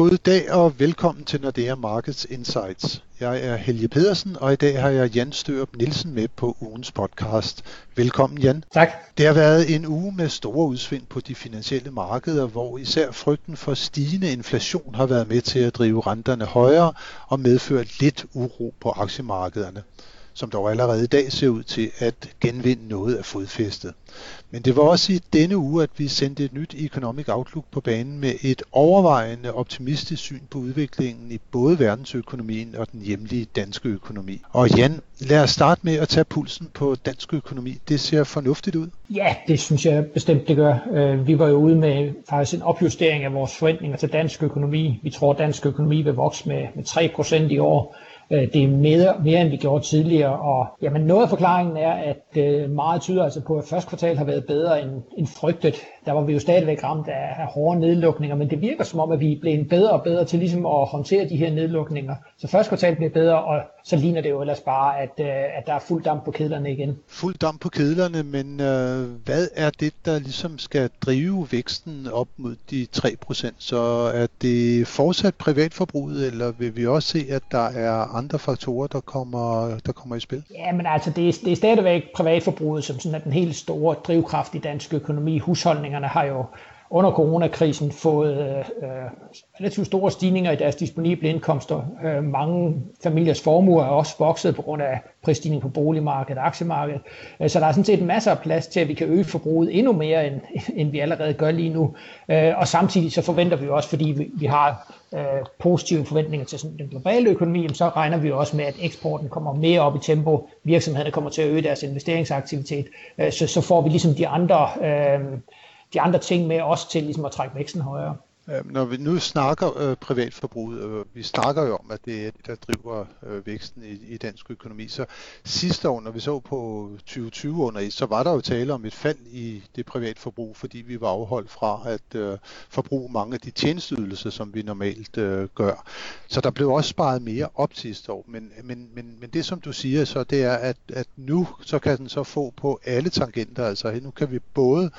God dag og velkommen til Nordea Markets Insights. Jeg er Helge Pedersen, og i dag har jeg Jan Størup Nielsen med på ugens podcast. Velkommen Jan. Tak. Det har været en uge med store udsving på de finansielle markeder, hvor især frygten for stigende inflation har været med til at drive renterne højere og medføre lidt uro på aktiemarkederne som dog allerede i dag ser ud til at genvinde noget af fodfæstet. Men det var også i denne uge, at vi sendte et nyt Economic Outlook på banen med et overvejende optimistisk syn på udviklingen i både verdensøkonomien og den hjemlige danske økonomi. Og Jan, lad os starte med at tage pulsen på dansk økonomi. Det ser fornuftigt ud. Ja, det synes jeg bestemt, det gør. Øh, vi var jo ude med faktisk en opjustering af vores forventninger til dansk økonomi. Vi tror, at dansk økonomi vil vokse med, med 3% i år. Øh, det er mere, mere, end vi gjorde tidligere, og jamen, noget af forklaringen er, at øh, meget tyder altså på, at første kvartal har været bedre end, end frygtet. Der var vi jo stadigvæk ramt af, af hårde nedlukninger, men det virker som om, at vi er blevet bedre og bedre til ligesom at håndtere de her nedlukninger. Så første kvartal bliver bedre, og så ligner det jo ellers bare, at, øh, at der er fuld damp på kedlerne igen. Fuld damp på kedlerne, men øh, hvad er det, der ligesom skal drive væksten op mod de 3%? Så er det fortsat privatforbruget, eller vil vi også se, at der er andre faktorer, der kommer, der kommer i spil? Ja, men altså, det er, det er stadigvæk privatforbruget, som sådan er den helt store drivkraft i dansk økonomi. Husholdningerne har jo under coronakrisen fået øh, relativt store stigninger i deres disponible indkomster. Øh, mange familiers formuer er også vokset på grund af prisstigning på boligmarkedet og aktiemarkedet. Øh, så der er sådan set masser af plads til, at vi kan øge forbruget endnu mere, end, end vi allerede gør lige nu. Øh, og samtidig så forventer vi også, fordi vi, vi har øh, positive forventninger til sådan den globale økonomi, så regner vi også med, at eksporten kommer mere op i tempo. Virksomhederne kommer til at øge deres investeringsaktivitet. Øh, så, så får vi ligesom de andre... Øh, de andre ting med også til ligesom at trække væksten højere. Når vi nu snakker øh, privatforbruget, øh, vi snakker jo om, at det er det, der driver øh, væksten i, i dansk økonomi, så sidste år, når vi så på 2020 under et, så var der jo tale om et fald i det privatforbrug, fordi vi var afholdt fra at øh, forbruge mange af de tjenesteydelser, som vi normalt øh, gør. Så der blev også sparet mere op sidste år, men, men, men, men det som du siger så, det er, at, at nu så kan den så få på alle tangenter, altså nu kan vi både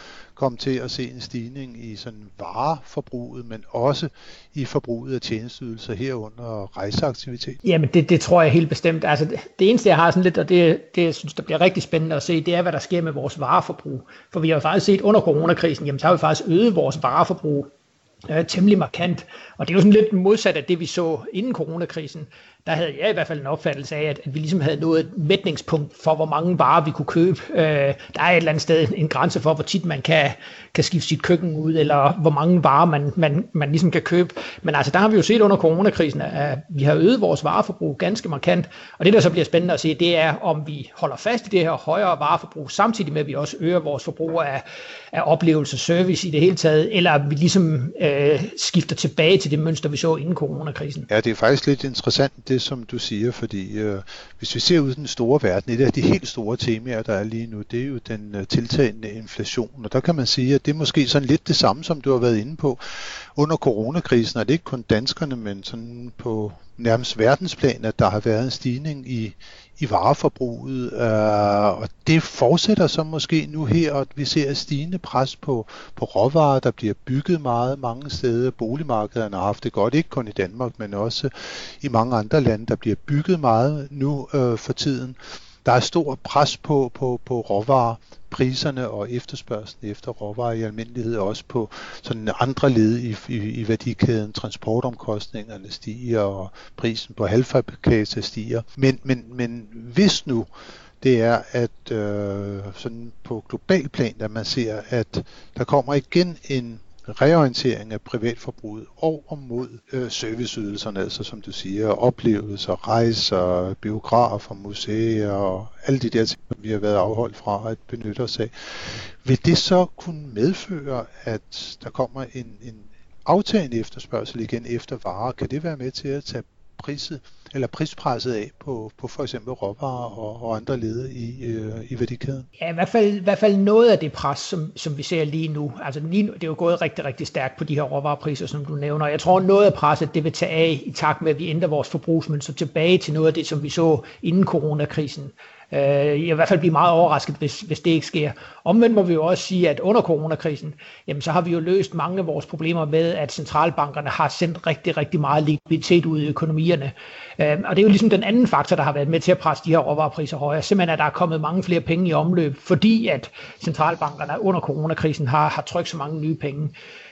komme til at se en stigning i sådan vareforbruget, men også i forbruget af tjenesteydelser herunder rejseaktivitet? Jamen det, det tror jeg helt bestemt. Altså det, det eneste jeg har sådan lidt, og det, det jeg synes der bliver rigtig spændende at se, det er hvad der sker med vores vareforbrug. For vi har jo faktisk set under coronakrisen, jamen så har vi faktisk øget vores vareforbrug øh, temmelig markant. Og det er jo sådan lidt modsat af det, vi så inden coronakrisen der havde jeg i hvert fald en opfattelse af, at, at vi ligesom havde nået et mætningspunkt for, hvor mange varer vi kunne købe. Øh, der er et eller andet sted en grænse for, hvor tit man kan, kan skifte sit køkken ud, eller hvor mange varer man, man, man ligesom kan købe. Men altså, der har vi jo set under coronakrisen, at vi har øget vores vareforbrug ganske markant. Og det, der så bliver spændende at se, det er, om vi holder fast i det her højere vareforbrug, samtidig med, at vi også øger vores forbrug af, af oplevelse, service i det hele taget, eller vi ligesom øh, skifter tilbage til det mønster, vi så inden coronakrisen. Ja, det er faktisk lidt interessant, det, som du siger, fordi øh, hvis vi ser ud i den store verden, et af de helt store temaer, der er lige nu, det er jo den øh, tiltagende inflation. Og der kan man sige, at det er måske sådan lidt det samme, som du har været inde på. Under coronakrisen er det ikke kun danskerne, men sådan på nærmest verdensplan, at der har været en stigning i, i vareforbruget, øh, og det fortsætter så måske nu her, og vi ser et stigende pres på, på råvarer, der bliver bygget meget mange steder. Boligmarkederne har haft det godt, ikke kun i Danmark, men også i mange andre lande, der bliver bygget meget nu øh, for tiden. Der er stor pres på, på, på råvarer, priserne og efterspørgselen efter råvarer i almindelighed, også på sådan andre led i, i, i værdikæden. Transportomkostningerne stiger, og prisen på halvfabrikater stiger. Men, men, men hvis nu det er, at øh, sådan på global plan, at man ser, at der kommer igen en reorientering af privatforbruget over mod øh, serviceydelserne, altså som du siger, oplevelser, rejser, biografer, museer og alle de der ting, vi har været afholdt fra at benytte os af. Vil det så kunne medføre, at der kommer en, en aftagende efterspørgsel igen efter varer? Kan det være med til at tage priset eller prispresset af på, på for eksempel råvarer og, og andre led i, øh, i værdikæden? Ja, i hvert fald, i hvert fald noget af det pres, som, som vi ser lige nu. Altså lige nu, det er jo gået rigtig, rigtig stærkt på de her råvarepriser, som du nævner. Jeg tror, noget af presset, det vil tage af i takt med, at vi ændrer vores forbrugsmønster tilbage til noget af det, som vi så inden coronakrisen. Øh, jeg vil i hvert fald blive meget overrasket, hvis, hvis det ikke sker. Omvendt må vi jo også sige, at under coronakrisen, jamen så har vi jo løst mange af vores problemer med, at centralbankerne har sendt rigtig, rigtig meget likviditet ud i økonomierne. Øh, og det er jo ligesom den anden faktor, der har været med til at presse de her råvarepriser højere. Simpelthen, at der er kommet mange flere penge i omløb, fordi at centralbankerne under coronakrisen har, har trykt så mange nye penge.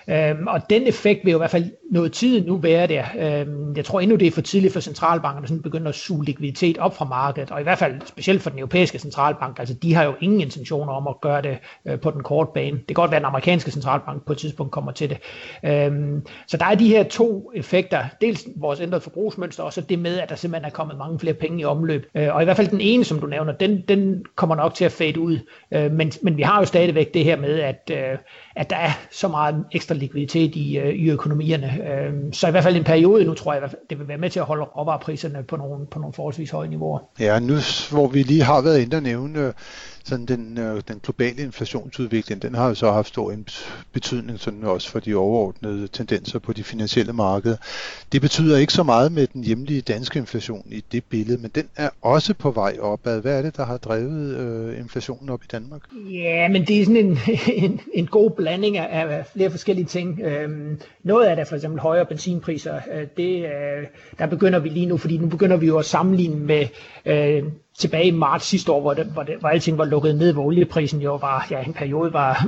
Øhm, og den effekt vil jo i hvert fald noget tid nu være der. Øhm, jeg tror endnu, det er for tidligt for centralbankerne at begynde at suge likviditet op fra markedet, og i hvert fald specielt for den europæiske centralbank. Altså, de har jo ingen intentioner om at gøre det øh, på den korte bane. Det kan godt være, at den amerikanske centralbank på et tidspunkt kommer til det. Øhm, så der er de her to effekter. Dels vores ændrede forbrugsmønster, og så det med, at der simpelthen er kommet mange flere penge i omløb. Øh, og i hvert fald den ene, som du nævner, den, den kommer nok til at fade ud. Øh, men, men vi har jo stadigvæk det her med, at, øh, at der er så meget ekstra likviditet i, øh, i økonomierne. Øh, så i hvert fald en periode nu, tror jeg, det vil være med til at holde råvarepriserne på nogle, på nogle forholdsvis høje niveauer. Ja, nu hvor vi lige har været inde og nævne sådan den, øh, den globale inflationsudvikling, den har jo så haft stor betydning sådan også for de overordnede tendenser på de finansielle markeder. Det betyder ikke så meget med den hjemlige danske inflation i det billede, men den er også på vej opad. Hvad er det, der har drevet øh, inflationen op i Danmark? Ja, men det er sådan en, en, en god blanding af flere forskellige ting. Øhm, noget af det er for eksempel højere benzinpriser. Øh, det, øh, der begynder vi lige nu, fordi nu begynder vi jo at sammenligne med øh, tilbage i marts sidste år, hvor, det, hvor, det, hvor alting var lukket ned, hvor olieprisen jo var, ja, en periode var,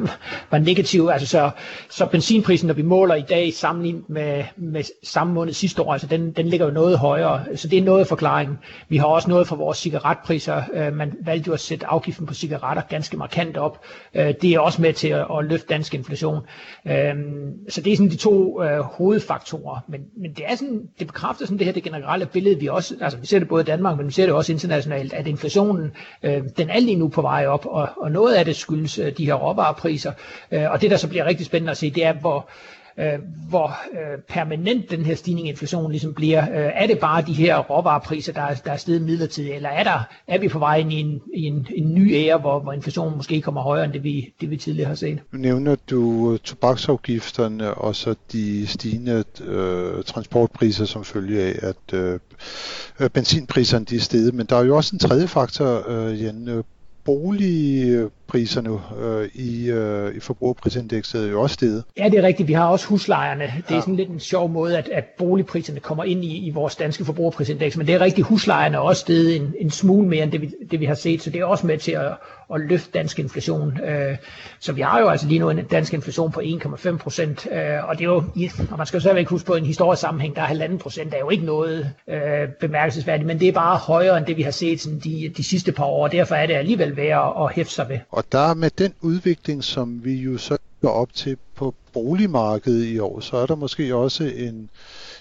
var negativ. Altså så, så benzinprisen, når vi måler i dag sammenlignet med, med samme måned sidste år, altså den, den ligger jo noget højere. Så det er noget af forklaringen. Vi har også noget for vores cigaretpriser. Øh, man valgte jo at sætte afgiften på cigaretter ganske markant op. Øh, det er også med til at, at løfte dansk inflation. Øh, så det er sådan de to øh, hovedfaktorer. Men, men det er sådan, det bekræfter sådan det her det generelle billede, vi også, altså vi ser det både i Danmark, men vi ser det også internationalt, at inflationen, øh, den er lige nu på vej op, og, og noget af det skyldes øh, de her råvarepriser. Øh, og det, der så bliver rigtig spændende at se, det er, hvor, øh, hvor øh, permanent den her stigning i inflationen ligesom bliver. Øh, er det bare de her råvarepriser, der, der er steget midlertidigt, eller er, der, er vi på vej ind i en, i en, en ny æra, hvor, hvor inflationen måske kommer højere end det vi, det, vi tidligere har set? Nu nævner du tobaksafgifterne og så de stigende øh, transportpriser som følge af, at øh, benzinpriserne de er steget, men der er jo også en tredje faktor, øh, Jan, boligpriserne øh, i, øh, i forbrugerprisindekset er jo også steget. Ja, det er rigtigt. Vi har også huslejerne. Det er ja. sådan lidt en sjov måde, at, at boligpriserne kommer ind i, i vores danske forbrugerprisindeks. Men det er rigtigt, huslejerne er også steget en, en smule mere end det vi, det, vi har set. Så det er også med til at, at løfte dansk inflation. Øh, så vi har jo altså lige nu en dansk inflation på 1,5 procent. Øh, og det er jo, og man skal jo stadigvæk huske på en historisk sammenhæng, der er halvanden procent, er jo ikke noget øh, bemærkelsesværdigt. Men det er bare højere end det, vi har set sådan de, de sidste par år. Og derfor er det alligevel værd at, at hæfte sig ved. Og der med den udvikling, som vi jo så går op til på boligmarkedet i år, så er der måske også en,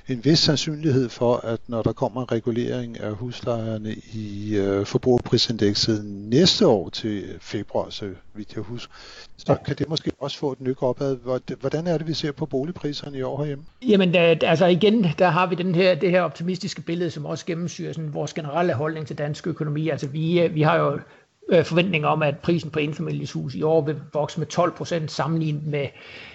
en vis sandsynlighed for, at når der kommer en regulering af huslejerne i øh, forbrugerprisindekset næste år til februar, så vidt jeg husker, så kan det måske også få et nyk opad. Hvordan er det, vi ser på boligpriserne i år herhjemme? Jamen, der, altså igen, der har vi den her, det her optimistiske billede, som også gennemsyrer sådan vores generelle holdning til dansk økonomi. Altså vi, øh, vi har jo øh, forventning om, at prisen på enfamilieshus i år vil vokse med 12 procent sammenlignet med,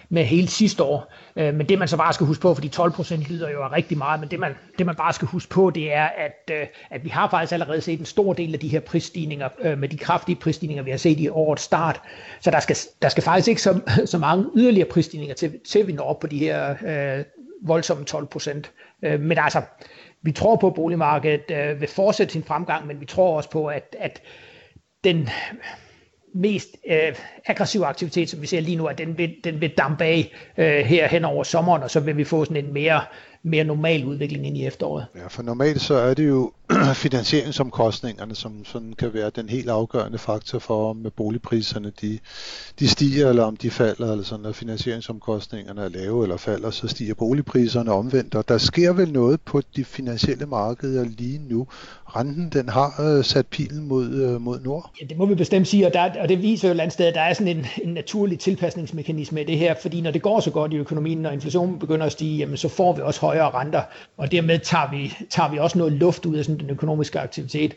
med hele sidste år. Øh, men det man så bare skal huske på, fordi 12 procent lyder jo rigtig meget, men det man, det man bare skal huske på, det er, at, øh, at vi har faktisk allerede set en stor del af de her prisstigninger, øh, med de kraftige prisstigninger, vi har set i årets start. Så der skal, der skal faktisk ikke så, så mange yderligere prisstigninger til, til vi når op på de her øh, voldsomme 12 procent. Øh, men altså, vi tror på, at boligmarkedet øh, vil fortsætte sin fremgang, men vi tror også på, at, at den mest øh, aggressive aktivitet, som vi ser lige nu, at den vil, den vil dampe af øh, her hen over sommeren, og så vil vi få sådan en mere mere normal udvikling ind i efteråret. Ja, for normalt så er det jo finansieringsomkostningerne, som sådan kan være den helt afgørende faktor for, om boligpriserne de, de stiger, eller om de falder, eller sådan, når finansieringsomkostningerne er lave eller falder, så stiger boligpriserne omvendt. Og der sker vel noget på de finansielle markeder lige nu. Renten, den har øh, sat pilen mod, øh, mod nord. Ja, det må vi bestemt sige, og, der, og det viser jo et eller andet sted, at der er sådan en, en naturlig tilpasningsmekanisme i det her, fordi når det går så godt i økonomien, når inflationen begynder at stige, jamen, så får vi også højere højere renter, og dermed tager vi, tager vi også noget luft ud af sådan den økonomiske aktivitet.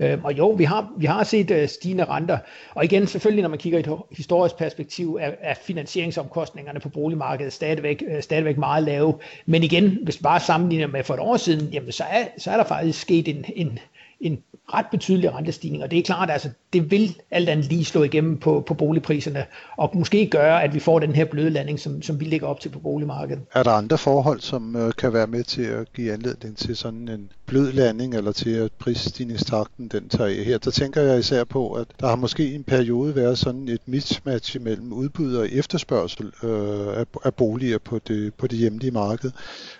Øhm, og jo, vi har, vi har set øh, stigende renter, og igen selvfølgelig, når man kigger i et historisk perspektiv, er, er finansieringsomkostningerne på boligmarkedet stadigvæk, øh, stadigvæk meget lave. Men igen, hvis vi bare sammenligner med for et år siden, jamen, så, er, så er der faktisk sket en, en, en ret betydelig rentestigning, og det er klart, at altså, det vil alt andet lige slå igennem på, på boligpriserne, og måske gøre, at vi får den her bløde landing, som, som vi ligger op til på boligmarkedet. Er der andre forhold, som øh, kan være med til at give anledning til sådan en blød landing, eller til at prisstigningstakten den tager af her? Der tænker jeg især på, at der har måske en periode været sådan et mismatch mellem udbud og efterspørgsel øh, af, af boliger på det, på det hjemlige marked.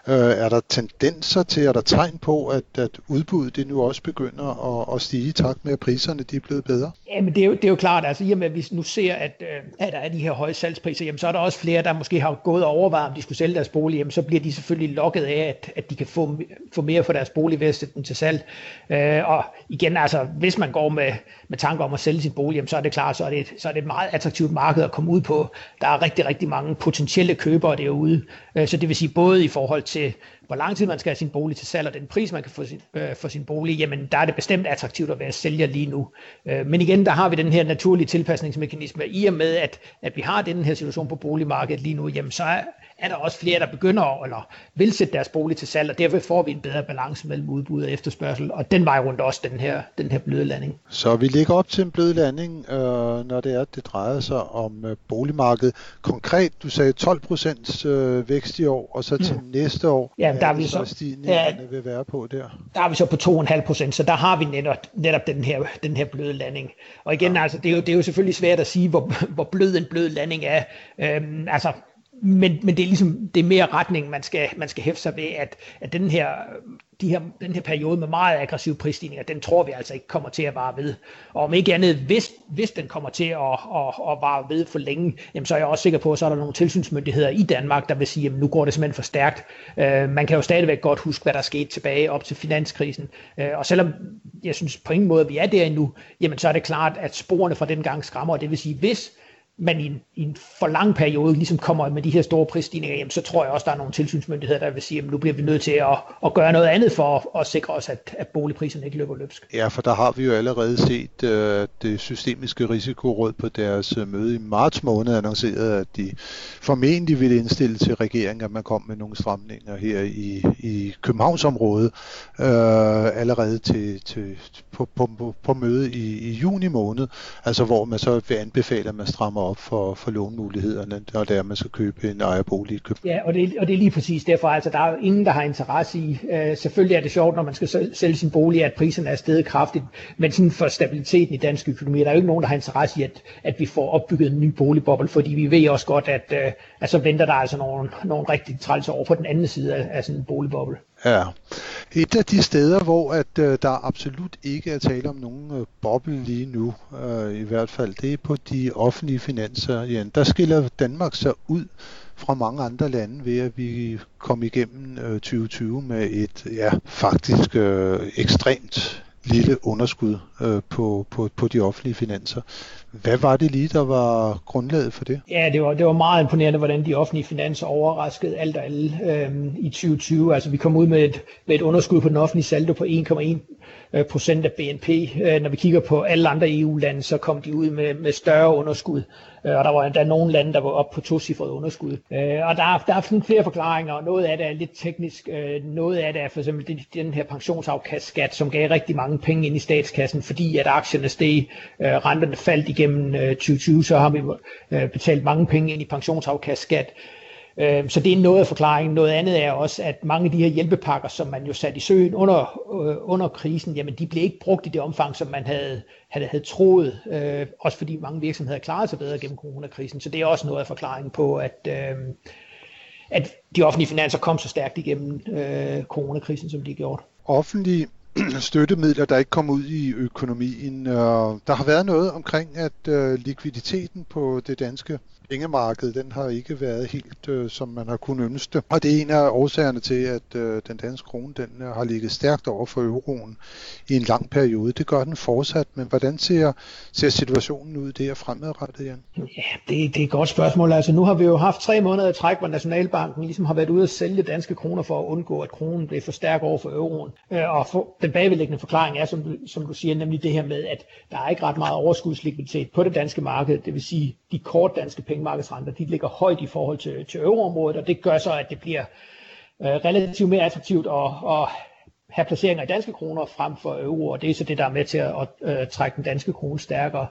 Øh, er der tendenser til, er der tegn på, at, at udbuddet det nu også begynder at, at stige i takt med, at priserne de er blevet bedre? Jamen det er jo, det er jo klart, altså i og med at vi nu ser, at, øh, at der er de her høje salgspriser, jamen så er der også flere, der måske har gået og overvejet, om de skulle sælge deres bolig, jamen så bliver de selvfølgelig lokket af, at, at de kan få, få mere for deres bolig ved at sætte den til salg. Øh, og igen, altså hvis man går med, med tanker om at sælge sin bolig, jamen, så er det klart, så er det, et, så er det et meget attraktivt marked at komme ud på. Der er rigtig, rigtig mange potentielle købere derude. Øh, så det vil sige både i forhold til hvor lang tid man skal have sin bolig til salg, og den pris, man kan få sin, øh, for sin bolig, jamen der er det bestemt attraktivt at være sælger lige nu. Øh, men igen, der har vi den her naturlige tilpasningsmekanisme. I og med, at, at vi har den her situation på boligmarkedet lige nu, jamen så er, er der også flere, der begynder eller vil sætte deres bolig til salg, og derfor får vi en bedre balance mellem udbud og efterspørgsel, og den vej rundt også den her, den her bløde landing. Så vi ligger op til en blød landing, øh, når det er, at det drejer sig om øh, boligmarkedet. Konkret, du sagde 12 procents øh, vækst i år, og så til mm. næste år, ja, der er vi så, stigningerne ja, vil være på der? Der er vi så på 2,5 procent, så der har vi netop, netop den, her, den her bløde landing. Og igen, ja. altså, det, er jo, det er jo selvfølgelig svært at sige, hvor, hvor blød en blød landing er. Øhm, altså, men, men det er ligesom det er mere retning, man skal, man skal hæfte sig ved, at, at den, her, de her, den her periode med meget aggressive prisstigninger, den tror vi altså ikke kommer til at vare ved. Og om ikke andet, hvis, hvis den kommer til at, at, at vare ved for længe, jamen, så er jeg også sikker på, at så er der nogle tilsynsmyndigheder i Danmark, der vil sige, at nu går det simpelthen for stærkt. Øh, man kan jo stadigvæk godt huske, hvad der skete tilbage op til finanskrisen. Øh, og selvom jeg synes på ingen måde, at vi er der endnu, jamen så er det klart, at sporene fra den gang skræmmer. Det vil sige, hvis man i en, i en for lang periode ligesom kommer med de her store prisstigninger, jamen, så tror jeg også, der er nogle tilsynsmyndigheder, der vil sige, at nu bliver vi nødt til at, at gøre noget andet for at, at sikre os, at, at boligpriserne ikke løber løbsk. Ja, for der har vi jo allerede set øh, det systemiske risikoråd på deres øh, møde i marts måned annonceret, at de formentlig ville indstille til regeringen, at man kom med nogle stramninger her i, i Københavnsområdet øh, allerede til, til, på, på, på, på møde i, i juni måned, altså hvor man så vil anbefale, at man strammer op for, for lånemulighederne, når det er, at man skal købe en ejerbolig i København. Ja, og det, og det er lige præcis derfor. Altså, der er jo ingen, der har interesse i. Øh, selvfølgelig er det sjovt, når man skal sælge sin bolig, at priserne er steget kraftigt, men sådan for stabiliteten i dansk økonomi, der er jo ikke nogen, der har interesse i, at, at vi får opbygget en ny boligboble, fordi vi ved også godt, at, øh, at så venter der altså nogle, nogle rigtig træls over på den anden side af, af sådan en boligboble. Ja. Et af de steder, hvor at øh, der absolut ikke er tale om nogen øh, boble lige nu, øh, i hvert fald, det er på de offentlige finanser. Ja, der skiller Danmark sig ud fra mange andre lande ved, at vi kom igennem øh, 2020 med et ja, faktisk øh, ekstremt lille underskud øh, på, på, på de offentlige finanser. Hvad var det lige, der var grundlaget for det? Ja, det var, det var meget imponerende, hvordan de offentlige finanser overraskede alt og alle øhm, i 2020. Altså vi kom ud med et, med et underskud på den offentlige saldo på 1,1 øh, procent af BNP. Øh, når vi kigger på alle andre EU-lande, så kom de ud med, med større underskud. Øh, og der var endda nogle lande, der var op på to-cifret underskud. Øh, og der er, der er sådan flere forklaringer, og noget af det er lidt teknisk. Øh, noget af det er for eksempel den her pensionsafkastskat, som gav rigtig mange penge ind i statskassen, fordi at aktierne steg, øh, renterne faldt igennem øh, 2020, så har vi øh, betalt mange penge ind i pensionsafkastskat. Øhm, så det er noget af forklaringen. Noget andet er også, at mange af de her hjælpepakker, som man jo satte i søen under, øh, under krisen, jamen de blev ikke brugt i det omfang, som man havde havde, havde troet, øh, også fordi mange virksomheder klarede sig bedre gennem coronakrisen. Så det er også noget af forklaringen på, at, øh, at de offentlige finanser kom så stærkt igennem øh, coronakrisen, som de gjorde. Offentlige støttemidler, der ikke kom ud i økonomien. Øh, der har været noget omkring, at øh, likviditeten på det danske pengemarked, den har ikke været helt, øh, som man har kunnet ønske. Og det er en af årsagerne til, at øh, den danske krone, den øh, har ligget stærkt over for euroen i en lang periode. Det gør den fortsat, men hvordan ser, ser situationen ud der fremadrettet, Jan? Ja, det, det er et godt spørgsmål. Altså nu har vi jo haft tre måneder i træk, hvor Nationalbanken ligesom har været ude at sælge danske kroner for at undgå, at kronen blev for stærk over for euroen. Øh, og for, den bagvedliggende forklaring er, som du, som du siger, nemlig det her med, at der er ikke ret meget overskudslikviditet på det danske marked. Det vil sige, de kort danske penge pengemarkedsrenter, de ligger højt i forhold til, til euroområdet, og det gør så, at det bliver øh, relativt mere attraktivt at, at have placeringer i danske kroner frem for euro, og det er så det, der er med til at, at, at trække den danske krone stærkere.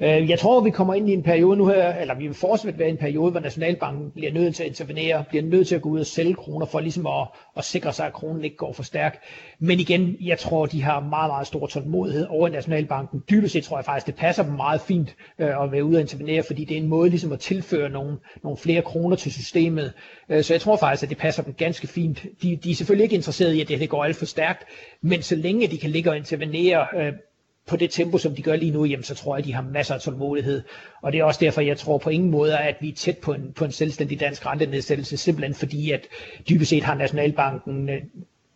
Øh, jeg tror, vi kommer ind i en periode nu her, eller vi vil fortsat være i en periode, hvor Nationalbanken bliver nødt til at intervenere, bliver nødt til at gå ud og sælge kroner for ligesom at, at sikre sig, at kronen ikke går for stærk. Men igen, jeg tror, de har meget, meget stor tålmodighed over i Nationalbanken. Dybest set tror jeg faktisk, det passer dem meget fint øh, at være ude og intervenere, fordi det er en måde ligesom at tilføre nogle, nogle flere kroner til systemet. Så jeg tror faktisk, at det passer dem ganske fint. De, de er selvfølgelig ikke interesserede i, at det, det går alt for stærkt, men så længe de kan ligge og intervenere øh, på det tempo, som de gør lige nu, jamen, så tror jeg, at de har masser af tålmodighed. Og det er også derfor, jeg tror på ingen måde, at vi er tæt på en, på en selvstændig dansk rentenedsættelse, simpelthen fordi, at dybest set har Nationalbanken, øh,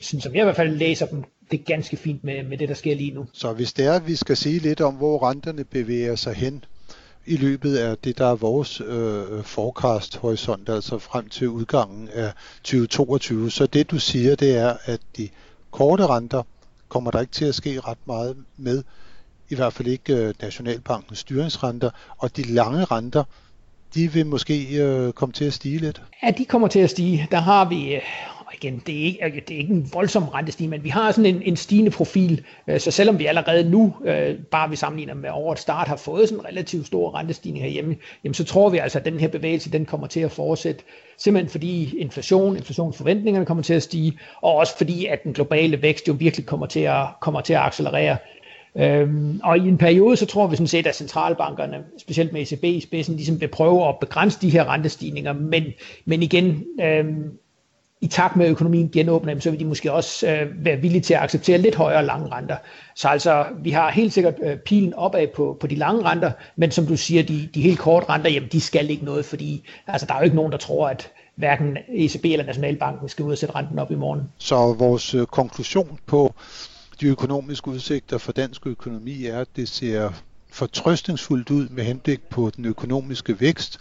sådan som jeg i hvert fald læser dem, det er ganske fint med, med det, der sker lige nu. Så hvis det er, at vi skal sige lidt om, hvor renterne bevæger sig hen i løbet af det, der er vores øh, forecast-horisont, altså frem til udgangen af 2022, så det du siger, det er, at de korte renter kommer der ikke til at ske ret meget med, i hvert fald ikke øh, Nationalbankens styringsrenter, og de lange renter, de vil måske øh, komme til at stige lidt. Ja, de kommer til at stige. Der har vi, øh, igen, det er, ikke, altså, det er ikke en voldsom rentestigning, men vi har sådan en, en stigende profil, øh, så selvom vi allerede nu, øh, bare vi sammenligner med årets start, har fået sådan en relativt stor rentestigning herhjemme, jamen så tror vi altså, at den her bevægelse, den kommer til at fortsætte, simpelthen fordi inflation, inflationsforventningerne kommer til at stige, og også fordi, at den globale vækst jo virkelig kommer til at, kommer til at accelerere. Øhm, og i en periode, så tror vi sådan set, at centralbankerne, specielt med ECB i spidsen, ligesom vil prøve at begrænse de her rentestigninger, men, men igen, øhm, i takt med, at økonomien genåbner, så vil de måske også øh, være villige til at acceptere lidt højere lange renter. Så altså, vi har helt sikkert øh, pilen opad på, på de lange renter, men som du siger, de, de helt korte renter, jamen de skal ikke noget, fordi altså, der er jo ikke nogen, der tror, at hverken ECB eller Nationalbanken skal ud og sætte renten op i morgen. Så vores øh, konklusion på de økonomiske udsigter for dansk økonomi er, at det ser fortrøstningsfuldt ud med henblik på den økonomiske vækst,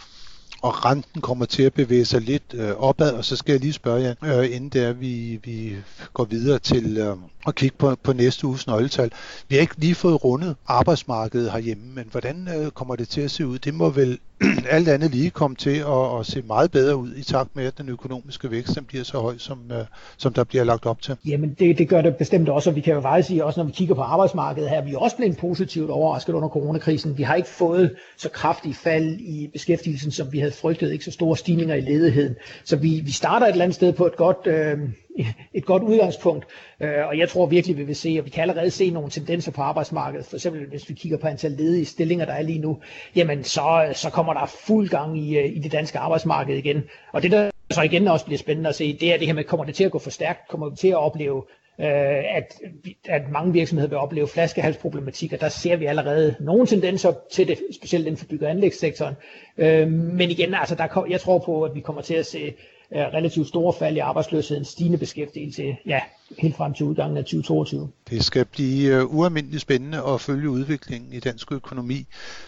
og renten kommer til at bevæge sig lidt øh, opad, og så skal jeg lige spørge jer, øh, inden der vi, vi går videre til øh, at kigge på, på næste uges nøgletal. Vi har ikke lige fået rundet arbejdsmarkedet herhjemme, men hvordan øh, kommer det til at se ud? Det må vel alt andet lige komme til at, at se meget bedre ud i takt med, at den økonomiske vækst den bliver så høj, som, øh, som der bliver lagt op til. Jamen det, det gør det bestemt også, og vi kan jo faktisk sige, også når vi kigger på arbejdsmarkedet her, vi er også blevet positivt overrasket under coronakrisen. Vi har ikke fået så kraftige fald i beskæftigelsen, som vi havde frygtet, ikke så store stigninger i ledigheden. Så vi, vi starter et eller andet sted på et godt, øh, et godt udgangspunkt, øh, og jeg tror virkelig, vi vil se, og vi kan allerede se nogle tendenser på arbejdsmarkedet, for eksempel hvis vi kigger på antal ledige stillinger, der er lige nu, jamen så, øh, så kommer der fuld gang i, øh, i det danske arbejdsmarked igen. Og det der så igen også bliver spændende at se, det er det her med, kommer det til at gå for stærkt, kommer vi til at opleve øh, at, at mange virksomheder vil opleve flaskehalsproblematikker. Der ser vi allerede nogle tendenser til det, specielt inden for bygge- og anlægssektoren. Øh, men igen, altså der, jeg tror på, at vi kommer til at se øh, relativt store fald i arbejdsløsheden, stigende beskæftigelse, ja, helt frem til udgangen af 2022. Det skal blive øh, ualmindeligt spændende at følge udviklingen i dansk økonomi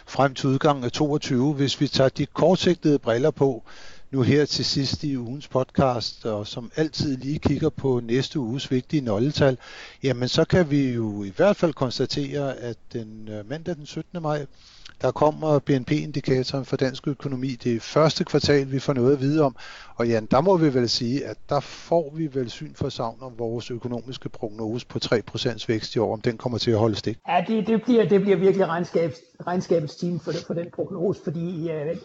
frem til udgangen af 2022. Hvis vi tager de kortsigtede briller på, nu her til sidst i ugens podcast, og som altid lige kigger på næste uges vigtige nøgletal, jamen så kan vi jo i hvert fald konstatere, at den øh, mandag den 17. maj, der kommer BNP-indikatoren for dansk økonomi. Det er første kvartal, vi får noget at vide om. Og ja, der må vi vel sige, at der får vi vel syn for savn om vores økonomiske prognose på 3% vækst i år, om den kommer til at holde stik. Ja, det, det, bliver, det bliver virkelig regnskabs, regnskabets time for, for den prognose, fordi uh,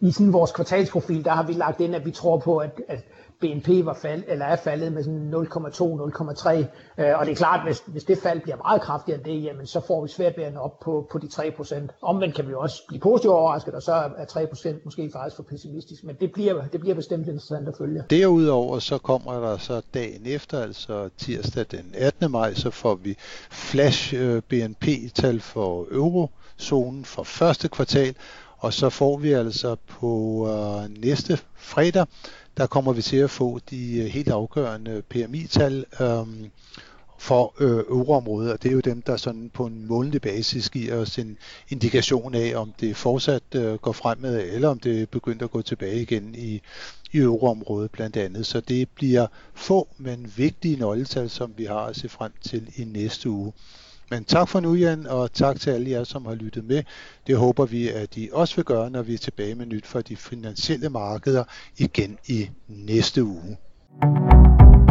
i sådan vores kvartalsprofil, der har vi lagt ind, at vi tror på, at, at BNP var fald, eller er faldet med sådan 0,2-0,3. Øh, og det er klart, hvis, hvis det fald bliver meget kraftigere end det, jamen så får vi svært ved at nå op på, på de 3%. Omvendt kan vi også blive positivt overrasket, og så er 3% måske faktisk for pessimistisk, men det bliver, det bliver bestemt interessant at følge. Derudover så kommer der så dagen efter, altså tirsdag den 18. maj, så får vi flash øh, BNP-tal for eurozonen for første kvartal, og så får vi altså på øh, næste fredag der kommer vi til at få de øh, helt afgørende PMI-tal øh, for øh, euroområdet, og det er jo dem, der sådan på en månedlig basis giver os en indikation af, om det fortsat øh, går fremad, eller om det er begyndt at gå tilbage igen i, i euroområdet blandt andet. Så det bliver få, men vigtige nøgletal, som vi har at se frem til i næste uge. Men tak for nu, Jan, og tak til alle jer, som har lyttet med. Det håber vi, at I også vil gøre, når vi er tilbage med nyt fra de finansielle markeder igen i næste uge. thank you